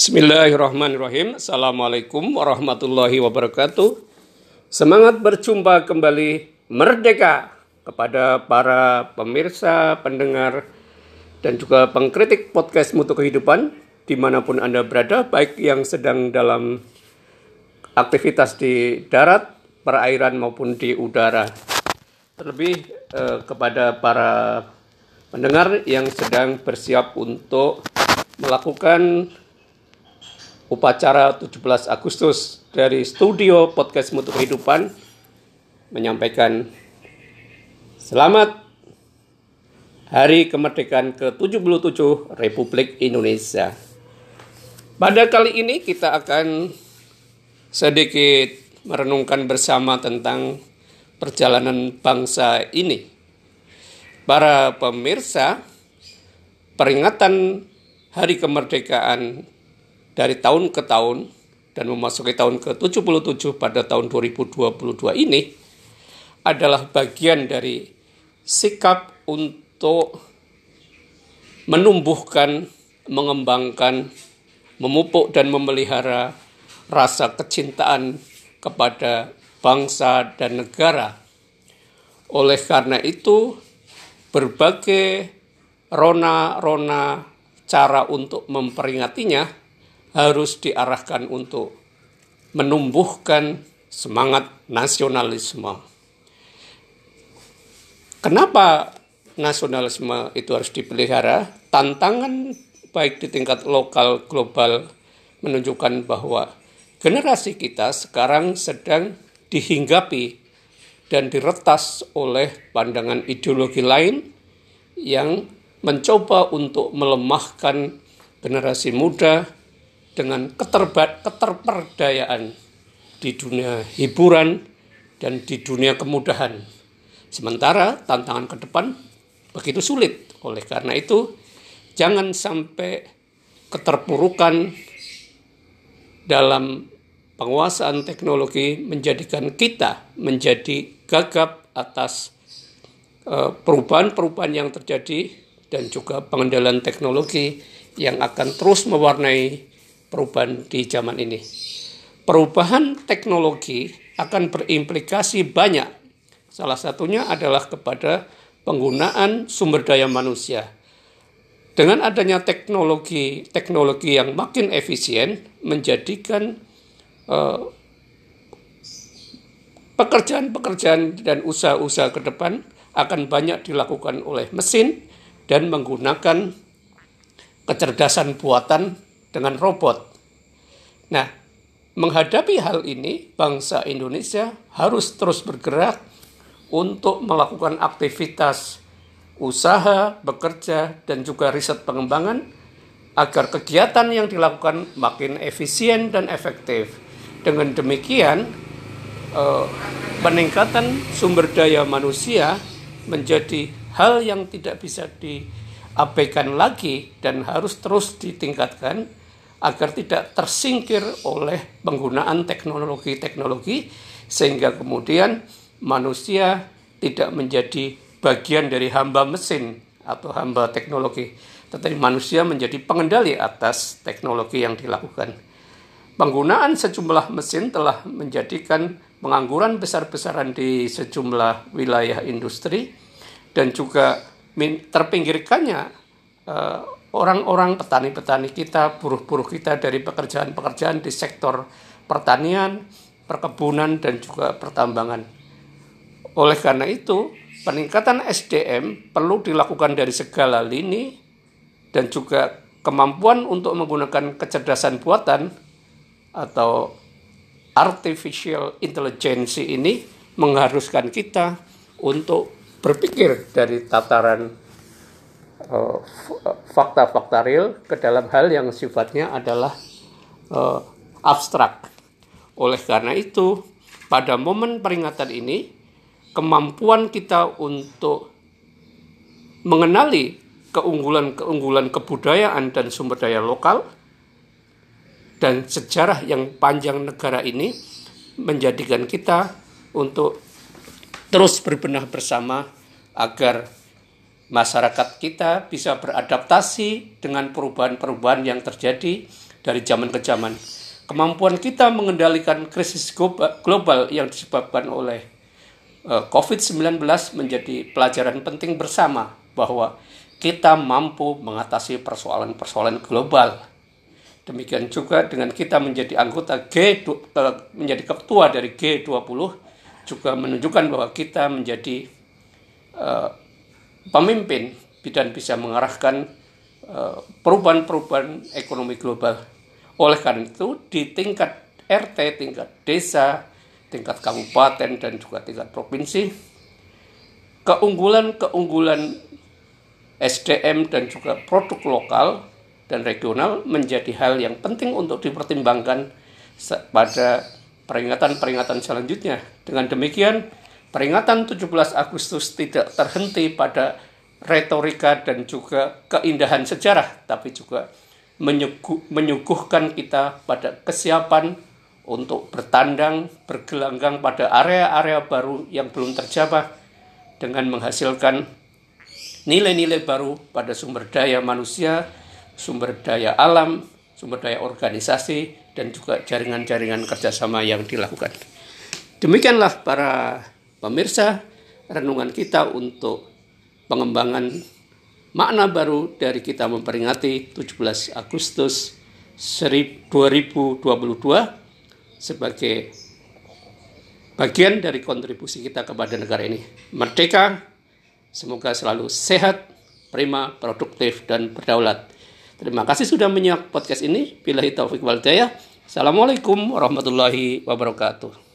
Bismillahirrahmanirrahim. Assalamualaikum warahmatullahi wabarakatuh. Semangat berjumpa kembali merdeka kepada para pemirsa, pendengar, dan juga pengkritik podcast Mutu Kehidupan di mana pun Anda berada, baik yang sedang dalam aktivitas di darat, perairan maupun di udara. Terlebih eh, kepada para pendengar yang sedang bersiap untuk melakukan upacara 17 Agustus dari studio podcast Mutu Kehidupan menyampaikan selamat Hari Kemerdekaan ke-77 Republik Indonesia. Pada kali ini kita akan sedikit merenungkan bersama tentang perjalanan bangsa ini. Para pemirsa, peringatan Hari Kemerdekaan dari tahun ke tahun dan memasuki tahun ke-77 pada tahun 2022 ini adalah bagian dari sikap untuk menumbuhkan, mengembangkan, memupuk dan memelihara rasa kecintaan kepada bangsa dan negara. Oleh karena itu, berbagai rona-rona cara untuk memperingatinya harus diarahkan untuk menumbuhkan semangat nasionalisme. Kenapa nasionalisme itu harus dipelihara? Tantangan baik di tingkat lokal global menunjukkan bahwa generasi kita sekarang sedang dihinggapi dan diretas oleh pandangan ideologi lain yang mencoba untuk melemahkan generasi muda dengan keterbat, keterperdayaan di dunia hiburan dan di dunia kemudahan. Sementara tantangan ke depan begitu sulit. Oleh karena itu, jangan sampai keterpurukan dalam penguasaan teknologi menjadikan kita menjadi gagap atas eh, perubahan-perubahan yang terjadi dan juga pengendalian teknologi yang akan terus mewarnai perubahan di zaman ini. Perubahan teknologi akan berimplikasi banyak. Salah satunya adalah kepada penggunaan sumber daya manusia. Dengan adanya teknologi teknologi yang makin efisien menjadikan uh, pekerjaan-pekerjaan dan usaha-usaha ke depan akan banyak dilakukan oleh mesin dan menggunakan kecerdasan buatan dengan robot. Nah, menghadapi hal ini, bangsa Indonesia harus terus bergerak untuk melakukan aktivitas usaha, bekerja, dan juga riset pengembangan agar kegiatan yang dilakukan makin efisien dan efektif. Dengan demikian, eh, peningkatan sumber daya manusia menjadi hal yang tidak bisa diabaikan lagi dan harus terus ditingkatkan agar tidak tersingkir oleh penggunaan teknologi-teknologi sehingga kemudian manusia tidak menjadi bagian dari hamba mesin atau hamba teknologi tetapi manusia menjadi pengendali atas teknologi yang dilakukan. Penggunaan sejumlah mesin telah menjadikan pengangguran besar-besaran di sejumlah wilayah industri dan juga terpinggirkannya uh, orang-orang petani-petani kita, buruh-buruh kita dari pekerjaan-pekerjaan di sektor pertanian, perkebunan, dan juga pertambangan. Oleh karena itu, peningkatan SDM perlu dilakukan dari segala lini dan juga kemampuan untuk menggunakan kecerdasan buatan atau artificial intelligence ini mengharuskan kita untuk berpikir dari tataran fakta-fakta uh, real ke dalam hal yang sifatnya adalah uh, abstrak. Oleh karena itu, pada momen peringatan ini, kemampuan kita untuk mengenali keunggulan-keunggulan kebudayaan dan sumber daya lokal dan sejarah yang panjang negara ini menjadikan kita untuk terus berbenah bersama agar masyarakat kita bisa beradaptasi dengan perubahan-perubahan yang terjadi dari zaman ke zaman. Kemampuan kita mengendalikan krisis global yang disebabkan oleh eh, COVID-19 menjadi pelajaran penting bersama bahwa kita mampu mengatasi persoalan-persoalan global. Demikian juga dengan kita menjadi anggota G eh, menjadi ketua dari G20 juga menunjukkan bahwa kita menjadi uh, pemimpin dan bisa mengarahkan eh, perubahan-perubahan ekonomi global. Oleh karena itu, di tingkat RT, tingkat desa, tingkat kabupaten, dan juga tingkat provinsi, keunggulan-keunggulan SDM dan juga produk lokal dan regional menjadi hal yang penting untuk dipertimbangkan pada peringatan-peringatan selanjutnya. Dengan demikian, peringatan 17 Agustus tidak terhenti pada retorika dan juga keindahan sejarah, tapi juga menyuguh, menyuguhkan kita pada kesiapan untuk bertandang, bergelanggang pada area-area baru yang belum terjamah dengan menghasilkan nilai-nilai baru pada sumber daya manusia, sumber daya alam, sumber daya organisasi, dan juga jaringan-jaringan kerjasama yang dilakukan. Demikianlah para pemirsa renungan kita untuk pengembangan makna baru dari kita memperingati 17 Agustus 2022 sebagai bagian dari kontribusi kita kepada negara ini. Merdeka, semoga selalu sehat, prima, produktif, dan berdaulat. Terima kasih sudah menyimak podcast ini. Bila taufik wal Assalamualaikum warahmatullahi wabarakatuh.